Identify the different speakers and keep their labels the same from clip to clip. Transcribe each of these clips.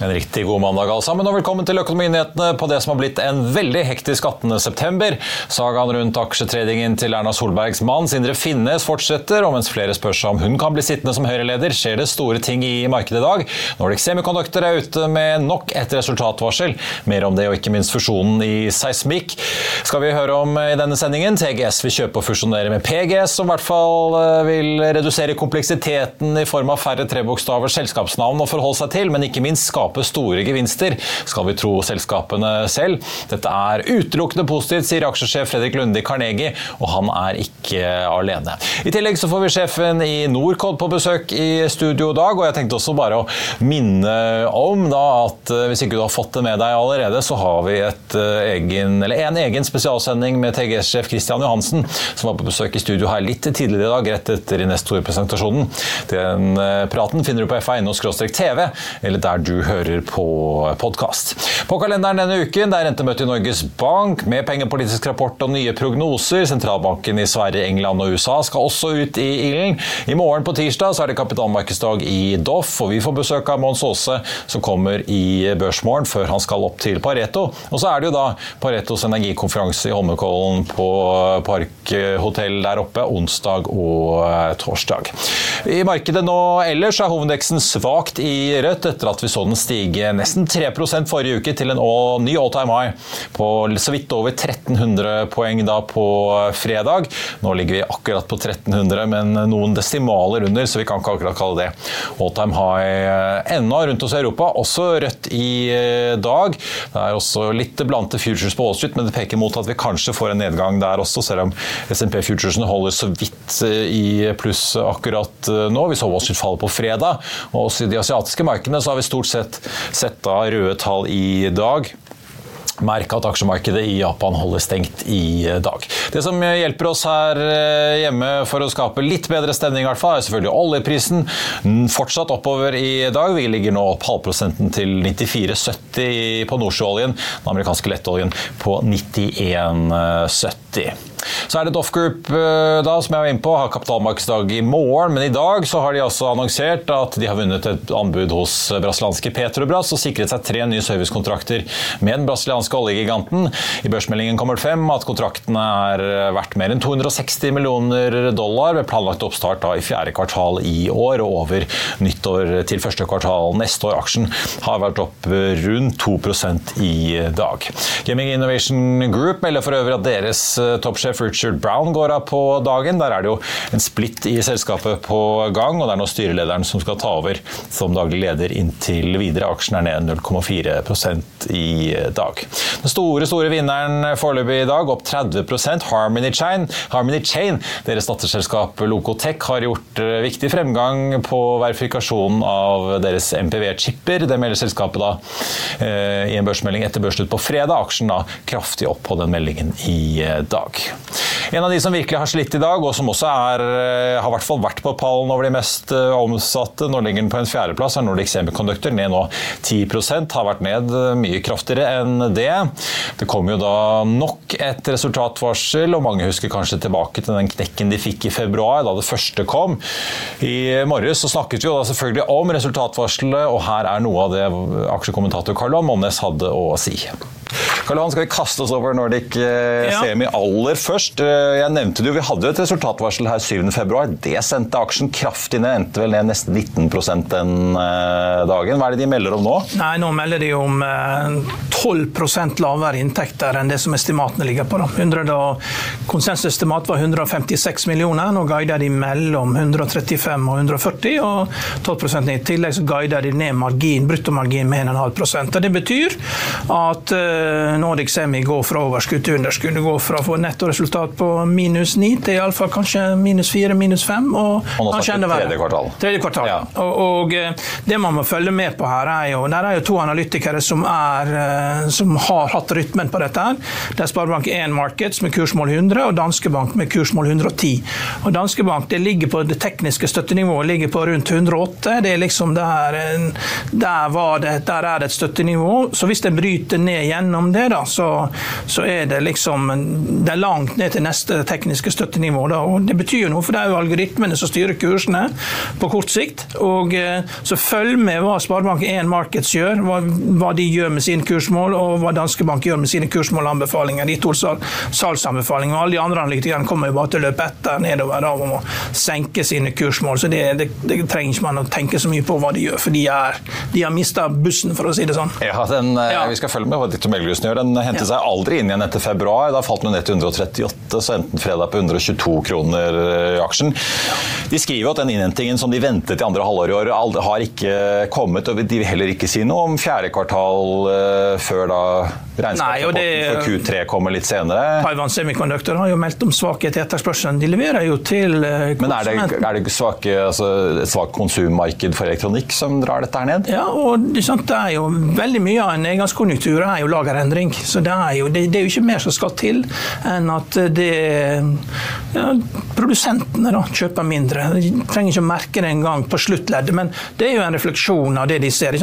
Speaker 1: En riktig god mandag alle sammen, og velkommen til Økonominyhetene på det som har blitt en veldig hektisk 18. september. Sagaen rundt aksjetradingen til Erna Solbergs mann Sindre Finnes fortsetter, og mens flere spør seg om hun kan bli sittende som Høyre-leder, skjer det store ting i markedet i dag. Nordic Semiconductor er ute med nok et resultatvarsel. Mer om det og ikke minst fusjonen i Seismikk skal vi høre om i denne sendingen. TGS vil kjøpe og fusjonere med PGS, som i hvert fall eh, vil redusere kompleksiteten i form av færre trebokstaver selskapsnavn å forholde seg til, men ikke minst skape store gevinster, skal vi tro selskapene selv. Dette er utelukkende positivt, sier aksjesjef Fredrik Lunde i Carnegie, og han er ikke alene. I tillegg så får vi sjefen i Norcod på besøk i studio i dag, og jeg tenkte også bare å minne om da at eh, hvis ikke du har fått det med deg allerede, så har vi et eh, egen, en egen spesialsending med TGS-sjef Christian Johansen, som var på besøk i studio her litt tidligere i dag, rett etter Investor-presentasjonen. Den eh, praten finner du på fa.no-tv, eller der du hører på podkast. På kalenderen denne uken det er rentemøte i Norges Bank med pengepolitisk rapport og nye prognoser. Sentralbanken i Sverige, England og USA skal også ut i ilden. I morgen på tirsdag så er det kapitalmarkedsdag i Doff, og vi får besøk av Mons Aase, som kommer i Børsmorgen før han skal opp til Pareto. Og så er det jo da Paretos energikonferanse i Holmenkollen på Parkhotell der oppe onsdag og eh, torsdag. I markedet nå ellers er hovedindeksen svakt i rødt etter at vi så den stige nesten 3% forrige uke til en ny all time high på så vidt over 1300 poeng da på fredag. Nå ligger vi akkurat på 1300, men noen desimaler under, så vi kan ikke akkurat kalle det all time high ennå rundt oss i Europa. Også rødt i dag. Det er også litt blante futures på Wall men det peker mot at vi kanskje får en nedgang der også, selv om SMP Futuresene holder så vidt i pluss akkurat nå. Vi så Wall falle på fredag, og også i de asiatiske markedene så har vi stort sett sett av røde tall i dag. Merk at aksjemarkedet i Japan holder stengt i dag. Det som hjelper oss her hjemme for å skape litt bedre stemning, er selvfølgelig oljeprisen. Fortsatt oppover i dag. Vi ligger nå opp halvprosenten til 94,70 på nordsjøoljen. Den amerikanske lettoljen på 91,70. Så er det Doff Group da, som jeg var inne på, har kapitalmarkedsdag i morgen. Men i dag så har de altså annonsert at de har vunnet et anbud hos brasilianske Petrobras og sikret seg tre nye servicekontrakter med den brasilianske oljegiganten. I børsmeldingen kommer det frem at kontraktene er verdt mer enn 260 millioner dollar ved planlagt oppstart da i fjerde kvartal i år og over nyttår til første kvartal neste år. Aksjen har vært opp rundt 2% i dag. Gaming Innovation Group melder for øvrig at deres toppsjef Richard Brown går av på dagen. Der er det jo en splitt i selskapet på gang, og det er nå styrelederen som skal ta over som daglig leder inntil videre. Aksjen er ned 0,4% i dag. Den store store vinneren foreløpig i dag, opp 30% Harmony Chain. Harmony Chain, deres datterselskap Locotech, har gjort viktig fremgang på verifikasjonen av deres MPV-chipper. Det melder selskapet da i en børsmelding etter børsslutt på fredag. Aksjen da kraftig opp på den meldingen i dag. En av de som virkelig har slitt i dag, og som også er, har hvert fall vært på pallen over de mest omsatte, nå ligger den på en fjerdeplass, er Nordic Semiconductor, ned nå 10% har vært ned mye kraftigere enn det. Det kom jo da nok et resultatvarsel, og mange husker kanskje tilbake til den knekken de fikk i februar, da det første kom. I morges så snakket vi jo da selvfølgelig om resultatvarselet, og her er noe av det aksjekommentator Karl Monnes hadde å si. Karl Johan, skal vi kaste oss over Nordic eh,
Speaker 2: Ja.
Speaker 1: Semi aller først? Eh, Jeg nevnte det jo, Vi hadde jo et resultatvarsel her 7.2. Det sendte aksjen kraftig ned. Endte vel ned nesten 19 den eh, dagen. Hva er det de melder om nå?
Speaker 2: Nei, nå melder de om eh, 12% lavere inntekter enn det som estimatene ligger på. Da. 100 og, konsensusestimat var 156 millioner, nå guider de mellom 135 og 140, og 12% ned. I tillegg så guider de ned margin, bruttomargin med 1,5 og Det betyr at Nordic Semi går fra overskudd til underskudd. Går fra å få nettoresultat på minus ni til iallfall kanskje minus fire, minus fem. og,
Speaker 1: Og
Speaker 2: kanskje enda verre.
Speaker 1: tredje kvartal.
Speaker 2: Tredje kvartal.
Speaker 1: Ja.
Speaker 2: Og, og eh, det man må følge med på her, er jo Der er jo to analytikere som, er, eh, som har hatt rytmen på dette. her. Det er Sparebank1 Markets med kursmål 100 og Danske Bank med kursmål 110. Og Danske Bank det ligger på det tekniske støttenivået ligger på rundt 108. Det er liksom der, eh, der, var det, der er det et støttenivå. Så hvis den bryter ned gjennom det, da, så, så er det liksom Det er langt ned til neste tekniske støttenivå. Da. Og det betyr jo noe, for det er jo algoritmene som styrer kursene på kort sikt. Og eh, så følg med hva Sparebank1 Markets gjør, hva, hva de gjør med sine kursmål, og hva Danske Bank gjør med sine kursmål og anbefalinger. De to sal salgsanbefalingene. Og alle de andre analytikerne kommer jo bare til å løpe etter nedover da, om å senke sine kursmål. Så det, det, det trenger ikke man å tenke så mye på hva de gjør, for de, er, de har mista bussen, for å si det sånn.
Speaker 1: Ja, den, eh,
Speaker 2: Ja.
Speaker 1: Vi skal følge med hva Dictor Melgerussen gjør. Den hentet
Speaker 2: Ja.
Speaker 1: seg aldri inn igjen etter februar. Da falt den ned til 138, så endte den fredag på 122 kroner eh, i aksjen. De skriver at den innhentingen som de ventet i andre halvår i år, har ikke kommet. og De vil heller ikke si noe om fjerde kvartal eh, før da regnskapsrapporten for Q3 kommer litt senere.
Speaker 2: Taiwan Semiconductor har jo meldt om svakhet i etterspørselen. De leverer jo til konsumenten.
Speaker 1: Men er det, er det svake, altså, svakt konsummarked for elektronikk som drar dette her ned?
Speaker 2: Ja, og det er jo veldig mye av en nedgangskonjunktur er jo lagerendring. Så det er jo, det, det er jo ikke mer som skal til enn at det ja, Produsentene da, kjøper mindre. De trenger ikke å merke det engang på sluttleddet, men det er jo en refleksjon av det de ser.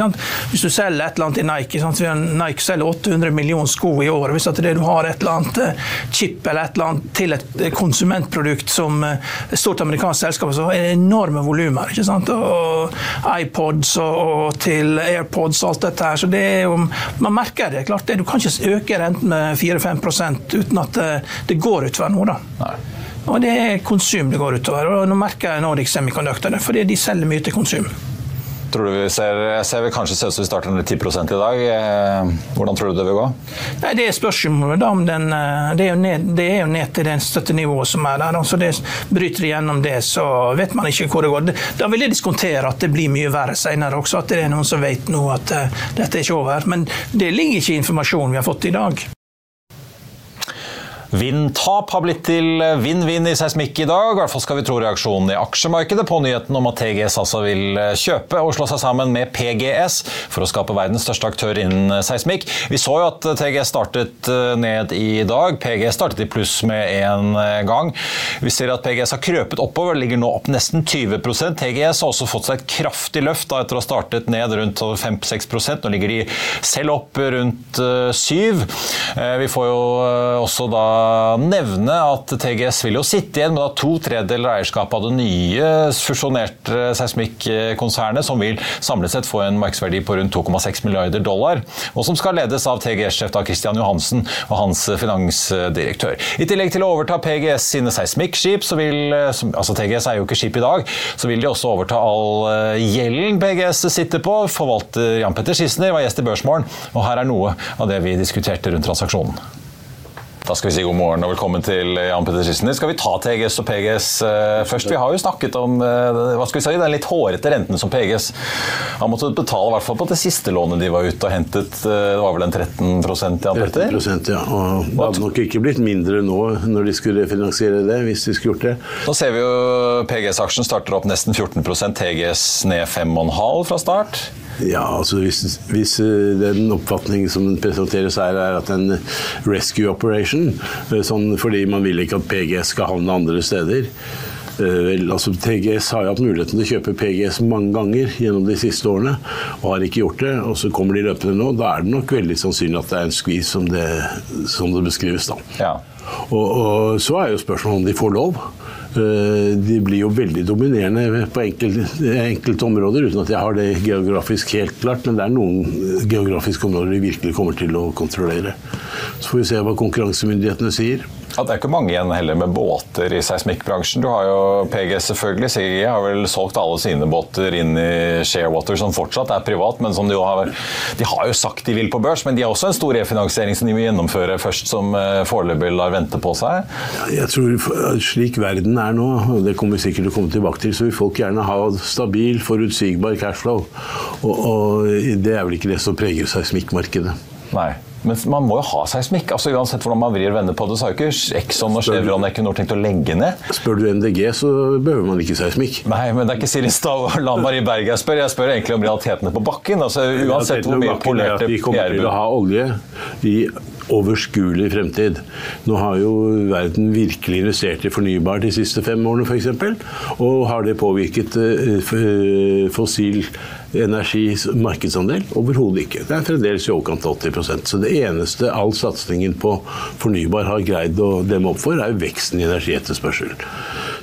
Speaker 2: Hvis du selger et eller annet i Nike, sant? Nike selger 800 millioner sko i året. Hvis at du har et eller annet eh, chip eller et eller annet til et eh, konsumentprodukt som eh, et stort amerikansk selskap, så er det enorme volumer. Og iPods og, til AirPods og alt dette her. Så det er jo, man merker det. klart det. Du kan ikke øke renten med 4-5 uten at det går utover noe. da.
Speaker 1: Nei.
Speaker 2: Og det er konsum det går utover. Og nå merker jeg Nordic Semiconductor det, fordi de selger mye til konsum.
Speaker 1: Tror du vi ser, jeg ser vi kanskje ser ut som vi starter med 10 i dag. Eh, Hvordan tror du det vil gå?
Speaker 2: Nei, Det er spørsmålet om den eh, Det er ned, det er jo ned til det støttenivået som er der. Så det Bryter de gjennom det, så vet man ikke hvor det går. Da vil jeg diskontere at det blir mye verre senere også. At det er noen som vet nå at eh, dette er ikke over. Men det ligger ikke i informasjonen vi har fått i dag.
Speaker 1: Vindtap har blitt til vinn-vinn i seismikk i dag. I hvert fall skal vi tro reaksjonen i aksjemarkedet på nyheten om at TGS altså vil kjøpe og slå seg sammen med PGS for å skape verdens største aktør innen seismikk. Vi så jo at TGS startet eh, ned i dag. PGS startet i pluss med en gang. Vi ser at PGS har krøpet oppover, ligger nå opp nesten 20% TGS har også fått seg et kraftig løft da, etter å ha startet ned rundt 5-6% Nå ligger de selv opp rundt 7 Vi får jo eh, også da nevne at TGS vil jo sitte igjen med to tredjedeler av eierskapet av det nye fusjonerte seismikkonsernet, som vil samlet sett få en markedsverdi på rundt 2,6 milliarder dollar, og som skal ledes av TGS-sjef Christian Johansen og hans finansdirektør. I tillegg til å overta PGS sine seismikkskip, så vil altså TGS er jo ikke skip i dag, så vil de også overta all eh, gjelden PGS sitter på. Forvalter Jan Petter Schissner var gjest i Børsmorgen, og her er noe av det vi diskuterte rundt transaksjonen. Da skal vi si god morgen og velkommen til Jan Petter Schissner. Skal vi ta TGS og PGS eh, først? Vi har jo snakket om eh, hva skal vi si, den litt hårete renten som PGS har måttet betale, i hvert fall på det siste lånet de var ute og hentet. Eh, det var vel en 13% Jan Petter?
Speaker 3: 13% ja. Og det hadde nok ikke blitt mindre nå når de skulle finansiere det, hvis de skulle gjort det.
Speaker 1: Nå ser vi jo PGS-aksjen starter opp nesten 14% TGS ned 5,5 fra start.
Speaker 3: Ja, altså hvis, hvis eh, den oppfatningen som presenteres her, er at en rescue operation, eh, sånn fordi man vil ikke at PGS skal havne andre steder. Eh, Vel, altså TGS har jo hatt muligheten til å kjøpe PGS mange ganger gjennom de siste årene, og har ikke gjort det. Og så kommer de løpende nå. Da er det nok veldig sannsynlig at det er en skvis som det, som det beskrives. da.
Speaker 1: Ja.
Speaker 3: Og, og så er jo spørsmålet om de får lov. Eh, de blir jo veldig dominerende på enkelte, enkelte områder, uten at jeg har det geografisk helt klart. Men det er noen geografiske områder de virkelig kommer til å kontrollere. Så får vi se hva konkurransemyndighetene sier.
Speaker 1: Ja, det er ikke mange igjen heller med båter i seismikkbransjen. Du har jo PGS selvfølgelig. CGI har vel solgt alle sine båter inn i Sharewater, som fortsatt er privat, men som de, har, de har jo sagt de vil på børs. Men de har også en stor refinansiering som de må gjennomføre først, som eh, foreløpig lar vente på seg.
Speaker 3: Jeg tror Slik verden er nå, og det kommer vi sikkert til å komme tilbake til, så vil folk gjerne ha stabil, forutsigbar cashflow. Og, og det er vel ikke det som preger seismikkmarkedet.
Speaker 1: Nei. Men man må jo ha seismikk. altså Uansett hvordan man vrir og vender på det, så har jo ikke Exxon og Chevron Equinor tenkt å legge ned.
Speaker 3: Spør du MDG, så behøver man ikke seismikk.
Speaker 1: Nei, men det er ikke Siri Stav og Lan Marie Berg jeg spør. Jeg spør egentlig om realitetene på bakken. altså Uansett hvor mye polerte
Speaker 3: Vi kommer til å ha olje i overskuelig fremtid. Nå har jo verden virkelig investert i fornybar de siste fem årene f.eks. Og har det påvirket uh, fossil energis markedsandel? Overhodet ikke. Det er fremdeles i overkant av 80% Så det eneste all satsingen på fornybar har greid å demme opp for, er veksten i energietterspørsel.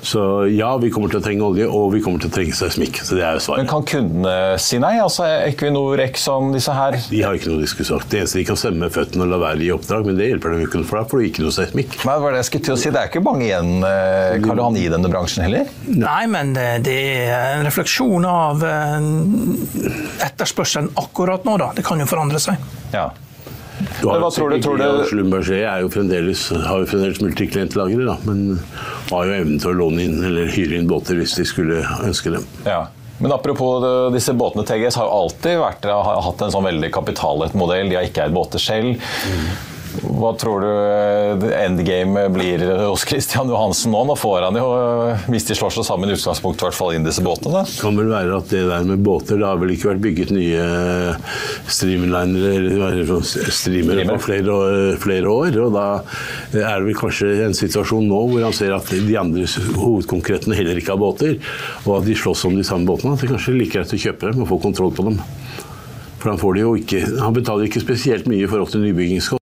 Speaker 3: Så ja, vi kommer til å trenge olje, og vi kommer til å trenge seismikk. Så det er jo svaret.
Speaker 1: Men kan kundene si nei? Altså Equinor, Exxon, disse her?
Speaker 3: De har ikke noe de skulle sagt. Det eneste de kan stemme med føttene og la være i oppdrag, men det hjelper dem ikke, for da får du ikke noe seismikk.
Speaker 1: Men hva er det jeg skulle til å si? Det er ikke mange igjen, eh, Karl Johan, i denne bransjen heller?
Speaker 2: Nei, men det er en refleksjon av eh, etterspørselen akkurat nå, da. Det kan jo forandre seg.
Speaker 1: Ja.
Speaker 3: Du har, hva tror du? Tror du... Slumberger er har jo fremdeles multiklientlagre, da, men har jo evnen til å låne inn eller hyre inn båter hvis de skulle ønske dem.
Speaker 1: Ja. Men apropos disse båtene, TGS har jo alltid vært, har hatt en sånn veldig kapitalet modell. De har ikke eid båter selv. Mm. Hva tror du eh, endgame blir hos Christian Johansen nå? Nå får han jo, eh, hvis de slår seg sammen, i utgangspunktet i hvert fall inn disse båtene.
Speaker 3: Det kan vel være at det der med båter Det har vel ikke vært bygget nye streamlinere eller sånn streamere på flere, flere, år. Og da er det vel kanskje en situasjon nå hvor han ser at de andre hovedkonkurrentene heller ikke har båter, og at de slåss om de samme båtene. At det kanskje er like greit å kjøpe dem og få kontroll på dem. For han, jo ikke, han betaler ikke spesielt mye i forhold til nybyggingskostnader.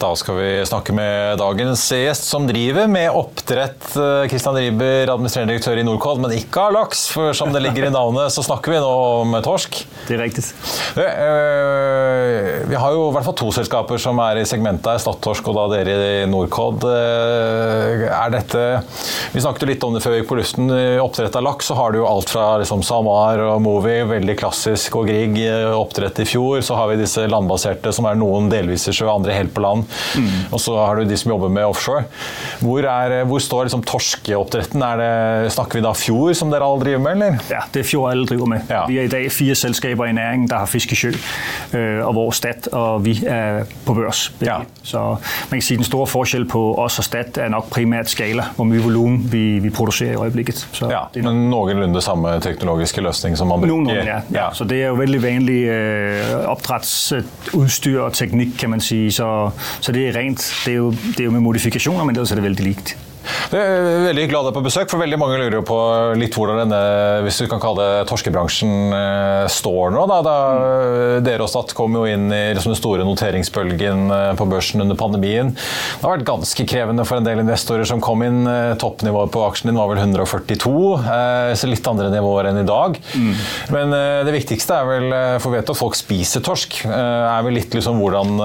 Speaker 1: Da skal vi snakke med dagens gjest, som driver med oppdrett. Kristian Riiber, administrerende direktør i Norcod, men ikke av laks. For som det ligger i navnet, så snakker vi nå om torsk.
Speaker 4: Det er riktig.
Speaker 1: Vi har jo i hvert fall to selskaper som er i segmentet Stadtorsk og da dere i Norcod. Er dette Vi snakket jo litt om det før vi gikk på luften. Oppdrett av laks så har du jo alt fra liksom SalMar og Movi, veldig klassisk, og Grieg oppdrett i fjor. Så har vi disse landbaserte som er noen delvis i sjø, andre helt på land. Mm. Og så har du de som jobber med offshore. Hvor, er, hvor står liksom torskeoppdretten? Det, snakker vi da fjord, som dere alle driver med, eller?
Speaker 4: Ja, det er fjord alle driver med. Ja. Vi er i dag fire selskaper i næringen der har fisk i sjø, øh, og hvor Stat og vi er på børs. Ja. Så man kan si den store forskjellen på oss og Stat er nok primært skala, hvor mye volum vi, vi, produserer i øyeblikket.
Speaker 1: Så ja, men noenlunde samme teknologiske løsning som man bruker?
Speaker 4: Noenlunde, ja. ja. Så det er jo veldig vanlig øh, oppdrettsutstyr og teknikk, kan man si. Så, så det er rent. Det er, jo, det er jo med modifikasjoner, men ellers er det veldig likt.
Speaker 1: Det er veldig glad deg på besøk, for veldig mange lurer jo på litt hvordan denne hvis du kan kalle det torskebransjen eh, står nå. Da, da mm. Dere og Stat kom jo inn i liksom, den store noteringsbølgen eh, på børsen under pandemien. Det har vært ganske krevende for en del investorer som kom inn. Eh, toppnivået på aksjen din var vel 142, så litt andre nivåer enn i dag. Mm. Men det viktigste er vel, for vi vet at folk spiser torsk, er vel litt liksom hvordan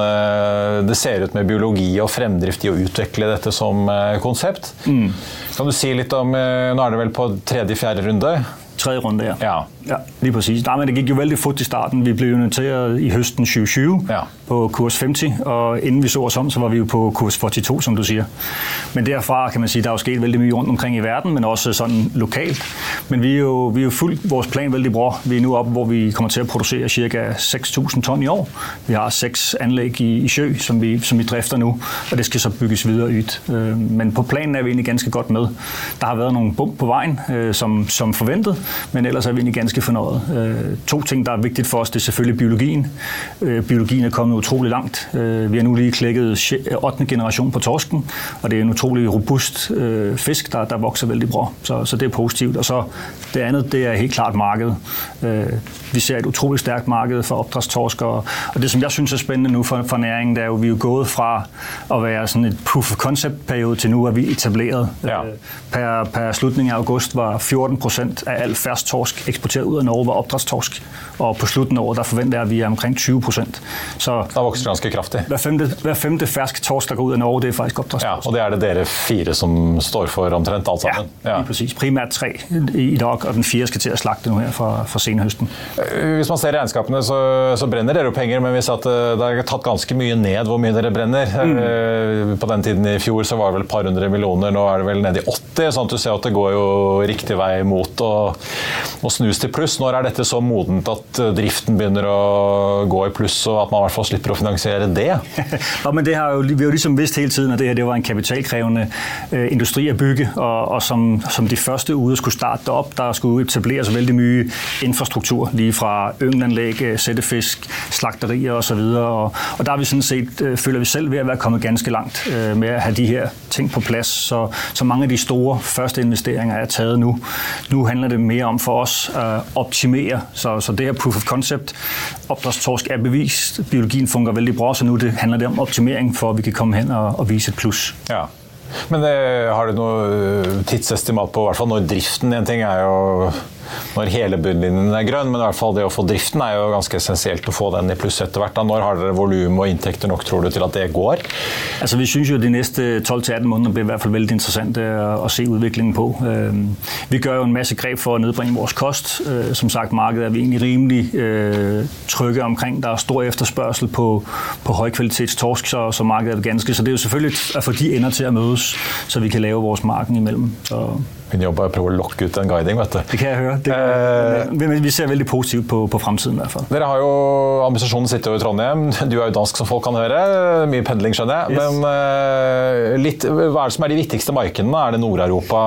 Speaker 1: det ser ut med biologi og fremdrift i å utvikle dette som konsept. Mm. Kan du si litt om eh, Nå er det vel på tredje-fjerde runde?
Speaker 4: Tredje runde, ja. ja. Ja, lige præcis. Nej, men det gik jo veldig fort i starten. Vi blev jo noteret i høsten 2020 ja. på kurs 50, og inden vi så os om, så var vi jo på kurs 42, som du siger. Men derfra kan man sige, der er jo sket veldig mye rundt omkring i verden, men også sådan lokalt. Men vi er jo, vi er jo fuldt vores plan veldig bra. Vi er nu oppe, hvor vi kommer til at producere ca. 6.000 ton i år. Vi har seks anlæg i, i sjø, som vi, som vi drifter nu, og det skal så bygges videre ut. Øh, men på planen er vi egentlig ganske godt med. Der har været nogle bump på vejen, øh, som, som forventet, men ellers er vi egentlig ganske ganske fornøjet. Øh, to ting, der er vigtigt for os, det er selvfølgelig biologien. Øh, biologien er kommet utrolig langt. Øh, vi har nu lige klækket 8. generation på torsken, og det er en utrolig robust fisk, der, der vokser veldig bra. Så, så det er positivt. Og så det andet, det er helt klart markedet. Vi ser et utrolig stærkt marked for opdrætstorsk, og, og det, som jeg synes er spændende nu for, for næringen, det er jo, vi er gået fra at være sådan et proof of concept periode til nu er vi etableret. Ja. Per, per slutningen af august var 14 procent af al færst torsk eksporteret ud af Norge var opdrætstorsk, og på slutten af året, der forventer jeg, at vi er omkring 20 procent.
Speaker 1: Så der vokser det ganske kraftig.
Speaker 4: Hver femte, hver femte fersk torsk, der går ud af Norge, det er faktisk opdrætstorsk.
Speaker 1: Ja, og det er det dere fire, som står for omtrent alt sammen?
Speaker 4: Ja, ja. præcis. Primært tre i dag, og den fjerde skal til at slagte nu her fra, fra senhøsten.
Speaker 1: Øh, hvis man ser regnskapene, så, så brenner dere jo penger, men vi ser at øh, det har tatt ganske mye ned hvor mye dere brenner. Mm. Øh, på den tiden i fjor så var det vel et par hundre millioner, nå er det vel nede i 80, sånn at du ser at det går jo riktig vei mot å, å snus til pluss. Når er dette så modent at eh, driften begynner å gå i pluss, og at man i hvert fall slipper å finansiere det?
Speaker 4: ja, men det har jo, vi har jo liksom visst hele tiden at det her det var en kapitalkrevende uh, industri å bygge, og, og som, som, de første ude skulle starte opp. Der skulle etableres veldig mye infrastruktur, lige fra yngelanlegg, settefisk, slakterier osv. Og, og der er vi sådan set, føler vi selv ved at være kommet ganske langt med å ha de her ting på plass. Så, så mange av de store første investeringer er taget nå. Nå handler det mer om for oss optimere. Så, så det her proof of concept, oppdrettstorsk er bevist, biologien fungerer veldig bra, så nå det handler det om optimering for at vi kan komme hen og, og vise et pluss.
Speaker 1: Ja. Men det, eh, har du noe eh, tidsestimat på hvert fall når driften En ting er jo når hele bunnlinjen er grønn, men i hvert fall det å få driften er jo ganske essensielt å få den i pluss etter hvert. Når har dere volum og inntekter nok, tror du, til at det går?
Speaker 4: Altså, vi syns jo de neste 12-18 månedene blir i hvert fall veldig interessante å se utviklingen på. Vi gjør jo en masse grep for å nedbringe vår kost. Øh, som sagt, markedet er vi egentlig rimelig øh, trygge omkring. Der er stor efterspørsel på, på høykvalitets torsk, så, så markedet er ganske. Så det er jo selvfølgelig å få de ender til å møtes, så vi kan lave vår marken imellom. Så
Speaker 1: Min jobb er å prøve å lokke ut en guiding. vet du.
Speaker 4: Det kan jeg høre. Det, eh, vi ser veldig positivt på, på framtiden.
Speaker 1: Dere har jo, Administrasjonen sitter jo i Trondheim. Du er jo dansk, som folk kan høre. Mye pendling, skjønner jeg. Yes. Men uh, litt, hva er det som er de viktigste markedene? Er det Nord-Europa?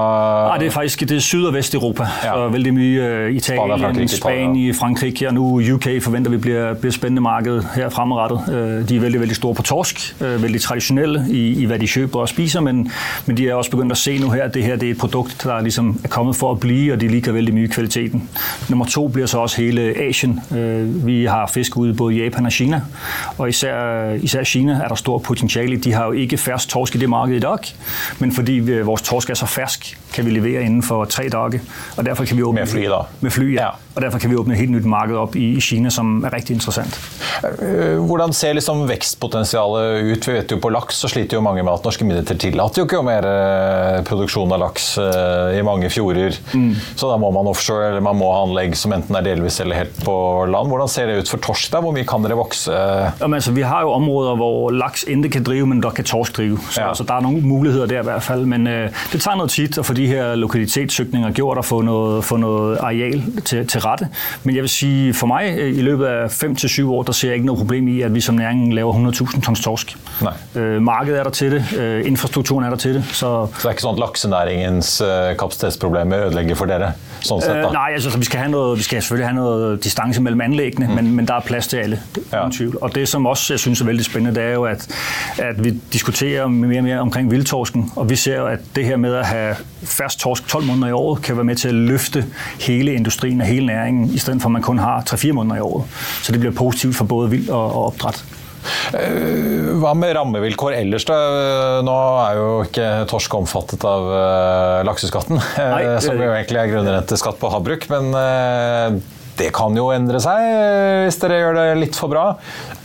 Speaker 4: Ja, det er faktisk det er Syd- og Vest-Europa. Ja. Veldig mye uh, Italien, Frankrike, Spania, Frankrike og nå UK forventer vi blir, blir spennende marked her fremadrettet. Uh, de er veldig veldig store på torsk. veldig tradisjonelle i, i hva de kjøper og spiser, men, men de er også begynt å se nå her at det her det er et produkt der ligesom er kommet for å bli, og de liker veldig mye kvaliteten. Nummer to bliver så også hele Asien. Øh, vi har fisk ude i både Japan og Kina, og især, især Kina er der stor potentiale. De har jo ikke fersk torsk i det marked i dag, men fordi vores torsk er så fersk, kan vi levere inden for tre dage, og derfor kan vi åbne...
Speaker 1: Med fly, da?
Speaker 4: Med fly, ja. ja. Og derfor kan vi åbne et helt nyt marked op i, i Kina, som er rigtig interessant.
Speaker 1: Øh, hvordan ser liksom vekstpotensialet ut? Vi vet jo På laks så sliter jo mange med at norske myndigheter tillater jo ikke mer øh, produksjon av laks i mange fjorder. Mm. Så da må man offshore, eller man må ha anlegg som enten er delvis eller helt på land. Hvordan ser det ut for torsk? da? Hvor mye kan dere vokse?
Speaker 4: Jamen, altså, vi har jo områder hvor laks ikke kan drive, men der kan torsk drive. Så ja. altså, der er noen muligheter der i hvert fall. Men øh, det tager noe tid å få de her lokalitetssøkningene gjort og få noe, få noe areal til, til rette. Men jeg vil si, for meg, i løpet av fem til syv år, der ser jeg ikke noe problem i, at vi som næring laver 100.000 tons torsk.
Speaker 1: Nej.
Speaker 4: Øh, markedet er der til det, øh, infrastrukturen er der til det. Så,
Speaker 1: så det er ikke sånn at laksenæringens øh, kapasitetsproblemer ødelegger for dere? Sånn sett, da?
Speaker 4: Øh, nej, altså, vi, skal noget, vi skal selvfølgelig ha noe distanse mellom anleggene, mm. men, men der er plass til alle. Ja. tvivl. Og det, som også jeg synes er veldig spennende, det er jo, at, at vi diskuterer mer og mer omkring vildtorsken, og vi ser jo, at det her med å ha fersk torsk 12 måneder i året, kan være med til å løfte hele industrien og hele næringen, i stedet for at man kun har 3-4 måneder i året. Så det blir positivt for både vild og, og opdræt.
Speaker 1: Eh, hva med rammevilkår ellers? da? Nå er jo ikke torsk omfattet av uh, lakseskatten, Nei, som jo egentlig er grunnrenteskatt på havbruk. Men det kan jo endre seg eh, hvis dere gjør det litt for bra.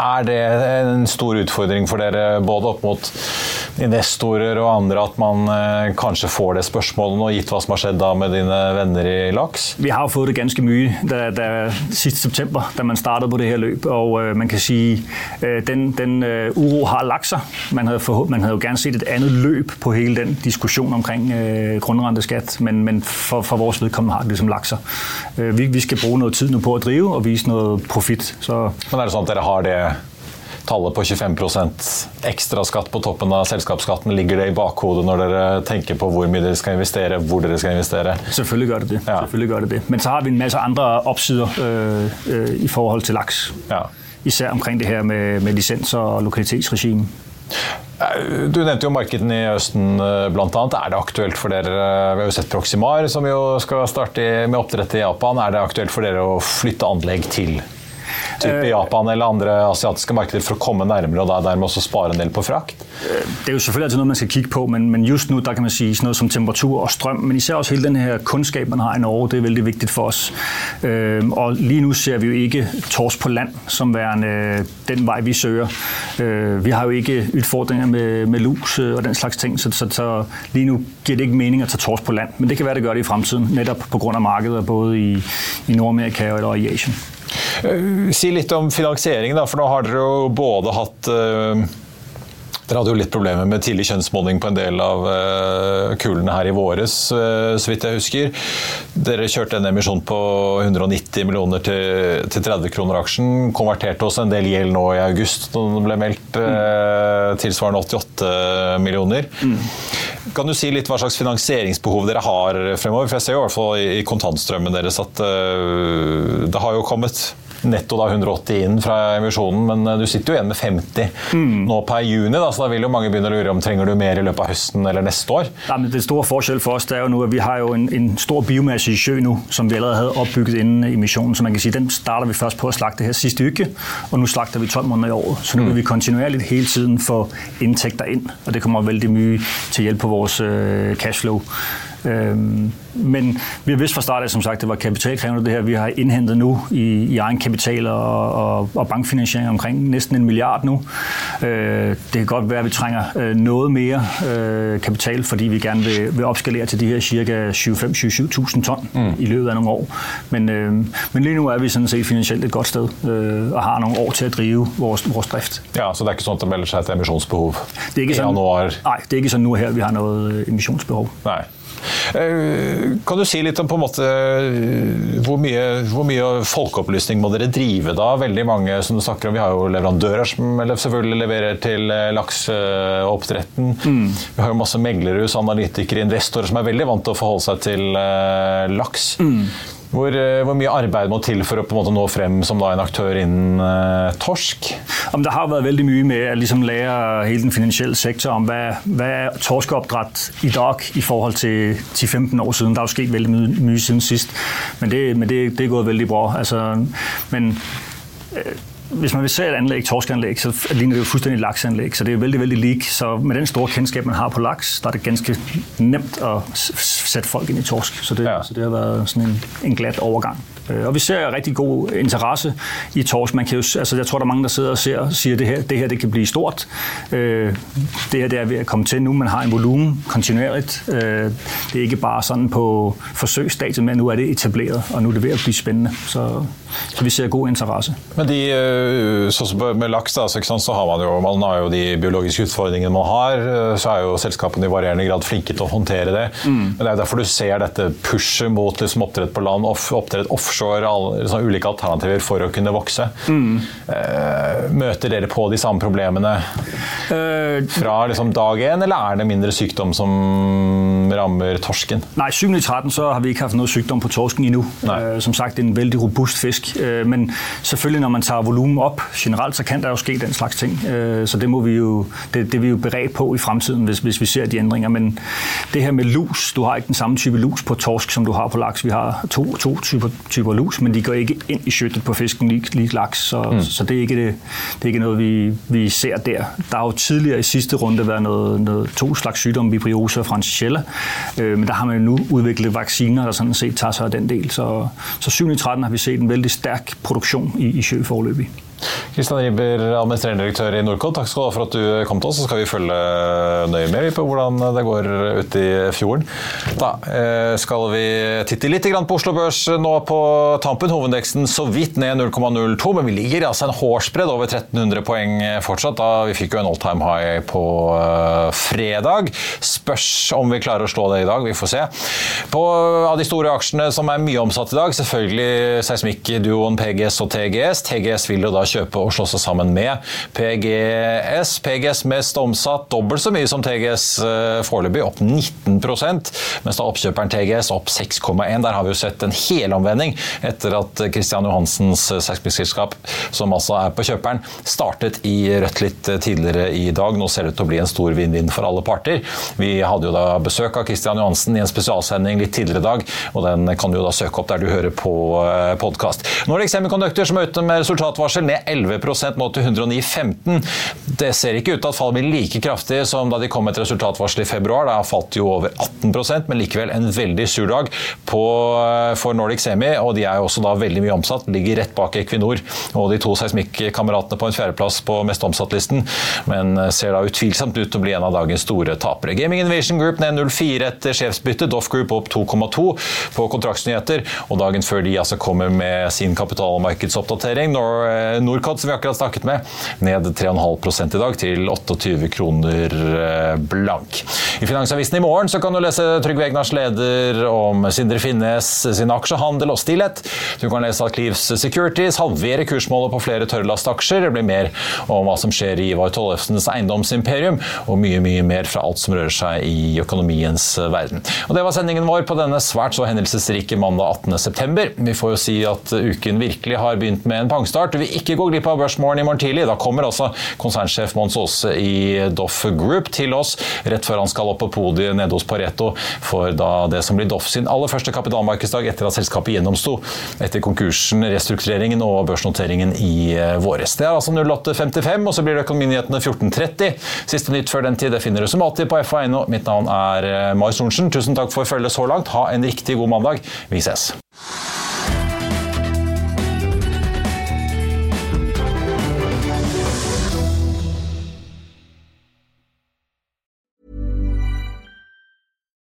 Speaker 1: Er det en stor utfordring for dere, både opp mot investorer og andre, at man eh, kanskje får det spørsmålet nå, gitt hva som har skjedd da med dine venner i laks?
Speaker 4: Vi har jo fått det ganske mye da, da, sist september, da man startet på det her løp. Og uh, man kan si uh, den, den uh, uro har lagt seg. Man hadde, for, man hadde jo gjerne sett et annet løp på hele den diskusjonen omkring uh, grunnrenteskatt, men, men for, for vores vedkommende har det liksom lagt seg. Uh, vi, vi skal bruke noe tid nu på å drive og vise noe profitt.
Speaker 1: Men er det sånn at dere har det tallet på 25% ekstra skatt på toppen av selskapsskatten, ligger det i bakhodet når dere tenker på hvor mye dere skal investere, hvor dere skal investere?
Speaker 4: Selvfølgelig gjør det det. Ja. Selvfølgelig gjør det, det. Men så har vi en masse andre oppsider øh, øh, i forhold til laks.
Speaker 1: Ja.
Speaker 4: Især omkring det her med, med lisenser og lokalitetsregime.
Speaker 1: Du nevnte jo markedene i Østen øh, bl.a. Er det aktuelt for dere Vi har jo sett Proximar, som jo skal starte med oppdrett i Japan. Er det aktuelt for dere å flytte anlegg til type øh, Japan eller andre asiatiske markeder for å komme nærmere og da dermed også spare en del på frakt?
Speaker 4: Det er jo selvfølgelig alltid noe man skal kikke på, men, men just nå der kan man si noe som temperatur og strøm, men især også hele den her kunnskap man har i Norge, det er veldig viktig for oss. Og lige nå ser vi jo ikke tors på land som værende øh, den vei vi søger. Øh, vi har jo ikke utfordringer med, med lus øh, og den slags ting, så, så, så lige nu gir det ikke mening å ta tors på land, men det kan være det gjør det i fremtiden, nettopp pga. markedet både i, i Nord-Amerika og i Asien.
Speaker 1: Eh, si litt om finansiering, da, for nå har dere jo både hatt uh, dere hadde jo litt problemer med tidlig kjønnsmodning på en del av uh, kulene her i våres, så vidt jeg husker. Dere kjørte en emisjon på 190 millioner til, til 30 kroner aksjen. Konverterte også en del gjeld nå i august, da den ble meldt tilsvarende 88 millioner. Kan du si litt hva slags finansieringsbehov dere har fremover? For jeg ser jo i hvert fall i kontantstrømmen deres at det har jo kommet netto da 180 inn fra emisjonen, men eh, du sitter jo igjen med 50 mm. nå per juni. Da, så da vil jo mange begynne å lure om trenger du mer i løpet av høsten eller neste år.
Speaker 4: Ja, men det store forskjell for oss det er jo nå at vi har jo en, en stor biomasse i sjø nå, som vi allerede hadde oppbygget innen emisjonen. Så man kan si, Den starter vi først på å slakte her siste uke, og nå slakter vi 12 måneder i året. Så nå vil mm. vi kontinuerlig hele tiden få inntekter inn, og det kommer veldig mye til hjelp på vores øh, cashflow. Men vi har vidst fra start af, som sagt, det var kapitalkrævende det her. Vi har indhentet nu i, i egen kapital og, og, og bankfinansiering omkring næsten en milliard nu. Øh, det kan godt være, at vi trænger øh, noget mere øh, kapital, fordi vi gerne vil, vil opskalere til de her cirka 25-27.000 ton mm. i løbet af nogle år. Men, men lige nu er vi sådan set finansielt et godt sted og har nogle år til at drive vores, vores drift.
Speaker 1: Ja, Så det er ikke sånn at der melder seg et emissionsbehov
Speaker 4: det er ikke sånn, Nej, det er ikke sånn nu her vi har noget emissionsbehov.
Speaker 1: Nej. Eh, kan du si litt om på en måte hvor mye, hvor mye folkeopplysning må dere drive da? Veldig mange som du snakker om, Vi har jo leverandører som selvfølgelig leverer til eh, lakseoppdretten. Mm. Vi har jo masse meglerhus, analytikere, investorer som er veldig vant til å forholde seg til laks. Mm. Hvor, hvor, mye arbeid må til for å på en måte nå frem som da en aktør innen uh, torsk?
Speaker 4: Om det har vært veldig mye med å liksom lære hele den finansielle sektoren om hva, hva er torskeoppdrett i dag i forhold til 10-15 år siden. Det har jo skjedd veldig mye, mye siden sist, men det, men det går veldig bra. Altså, men øh, hvis man vil se et anlæg, torskeanlegg, så ligner det jo fuldstændig laksanlæg, Så det er veldig vældig lik. Så med den store kendskab, man har på laks, der er det ganske nemt å sætte folk inn i torsk. Så det, ja. så det har vært sådan en, en glat overgang. Øh, og vi ser rigtig god interesse i torsk. Man kan jo, altså jeg tror, der er mange, der sidder og ser siger, at det her, det her det kan blive stort. Øh, det her det er ved at komme til nu. Man har en volumen kontinuerligt. Øh, det er ikke bare sådan på forsøgsstadiet, men nu er det etableret, og nu er det ved at blive spændende. Så, så vi ser god interesse.
Speaker 1: Men de, sånn som med laks, da, så har man jo, man har jo de biologiske utfordringene man har. Så er jo selskapene i varierende grad flinke til å håndtere det. Mm. Men det er derfor du ser dette pushet mot liksom, oppdrett på land, oppdrett offshore offshore, alle, sånn ulike alternativer for å kunne vokse. Mm. Uh, møter dere på de samme problemene uh, fra liksom dag én, eller er det mindre sykdom som rammer torsken?
Speaker 4: Nei, 7.13 så har vi ikke hatt noe sykdom på torsken ennå. Uh, som sagt, en veldig robust fisk. Uh, men selvfølgelig når man tar volumet opp generelt, så kan det jo skje den slags ting. så det må vi jo, det, det er vi jo beredt på i fremtiden hvis, hvis vi ser de endringer. Men det her med lus, du har ikke den samme type lus på torsk som du har på laks. Vi har to, to typer, typer lus, men de går ikke inn i skjøttet på fisken lik, lik laks. Så, mm. så det, er ikke det, det er ikke noe vi, vi, ser der. Der har jo tidligere i siste runde vært noe, noe, to slags sykdom, vibriose og francisella. Øh, men der har man jo nu utviklet vacciner, der sådan set tager seg av den del. Så, så 7.13 har vi sett en veldig sterk produksjon i, i sjø foreløpig.
Speaker 1: Kristian Riber, administrerende direktør i Norcod, takk skal du ha for at du kom til oss. Så skal vi følge nøye med på hvordan det går ute i fjorden. Da eh, skal vi titte litt på Oslo Børs nå på tampen. Hovedindeksen så vidt ned 0,02, men vi ligger altså en hårsbredd over 1300 poeng fortsatt. Da vi fikk jo en all time high på uh, fredag. Spørs om vi klarer å slå det i dag, vi får se. På av de store aksjene som er mye omsatt i dag, selvfølgelig seismikkduoen PGS og TGS. TGS vil jo da kjøpe og slå seg sammen med PGS. PGS mest omsatt dobbelt så mye som TGS eh, foreløpig, opp 19% mens da oppkjøperen TGS opp 6,1. Der har vi jo sett en helomvending etter at Christian Johansens selskapsselskap, som altså er på kjøperen, startet i rødt litt eh, tidligere i dag. Nå ser det ut til å bli en stor vinn-vinn for alle parter. Vi hadde jo da besøk av Christian Johansen i en spesialsending litt tidligere i dag, og den kan du jo da søke opp der du hører på podkast. Nordic Semiconductor som er ute med resultatvarsel ned 11 nå til 109,15. Det ser ikke ut til at fallet blir like kraftig som da de kom med et resultatvarsel i februar. Da falt jo over 18% men likevel en veldig sur dag på, eh, for Nordic Semi. og De er jo også da veldig mye omsatt, ligger rett bak Equinor og de to seismikkameratene på en fjerdeplass på mest omsatt-listen, men eh, ser da utvilsomt ut til å bli en av dagens store tapere. Gaming Innovation Group ned 0,4 etter sjefsbytte, Doff Group opp 2,2 på kontraktsnyheter, og dagen før de altså kommer med sin kapitalmarkedsoppdatering. Nor eh, Norcod, som vi akkurat snakket med, ned 3,5 i dag til 28 kroner eh, blank. I Finansavisen i morgen kan du lese Trygve Egnars leder om Sindre Finnes sin aksjehandel og stillhet. Du kan lese at Clives Securities halverer kursmålet på flere tørrlastaksjer. Det blir mer om hva som skjer i Ivar Tollefsens eiendomsimperium, og mye mye mer fra alt som rører seg i økonomiens verden. Og Det var sendingen vår på denne svært så hendelsesrike mandag 18.9. Vi får jo si at uken virkelig har begynt med en pangstart. Vi ikke gå gå glipp av Børsmorgen i morgen tidlig. Da kommer altså konsernsjef Mons Aase i Doff Group til oss rett før han skal opp på podiet nede hos Pareto for da det som blir Doff sin aller første kapitalmarkedsdag etter at selskapet gjennomsto etter konkursen, restruktureringen og børsnoteringen i eh, våres. Det er altså 08.55, og så blir det Økonominyhetene 14.30. Siste nytt før den tid det finner du som alltid på FA.no. Mitt navn er Marius Mai Sorensen. Tusen takk for følget så langt. Ha en riktig god mandag. Vi ses.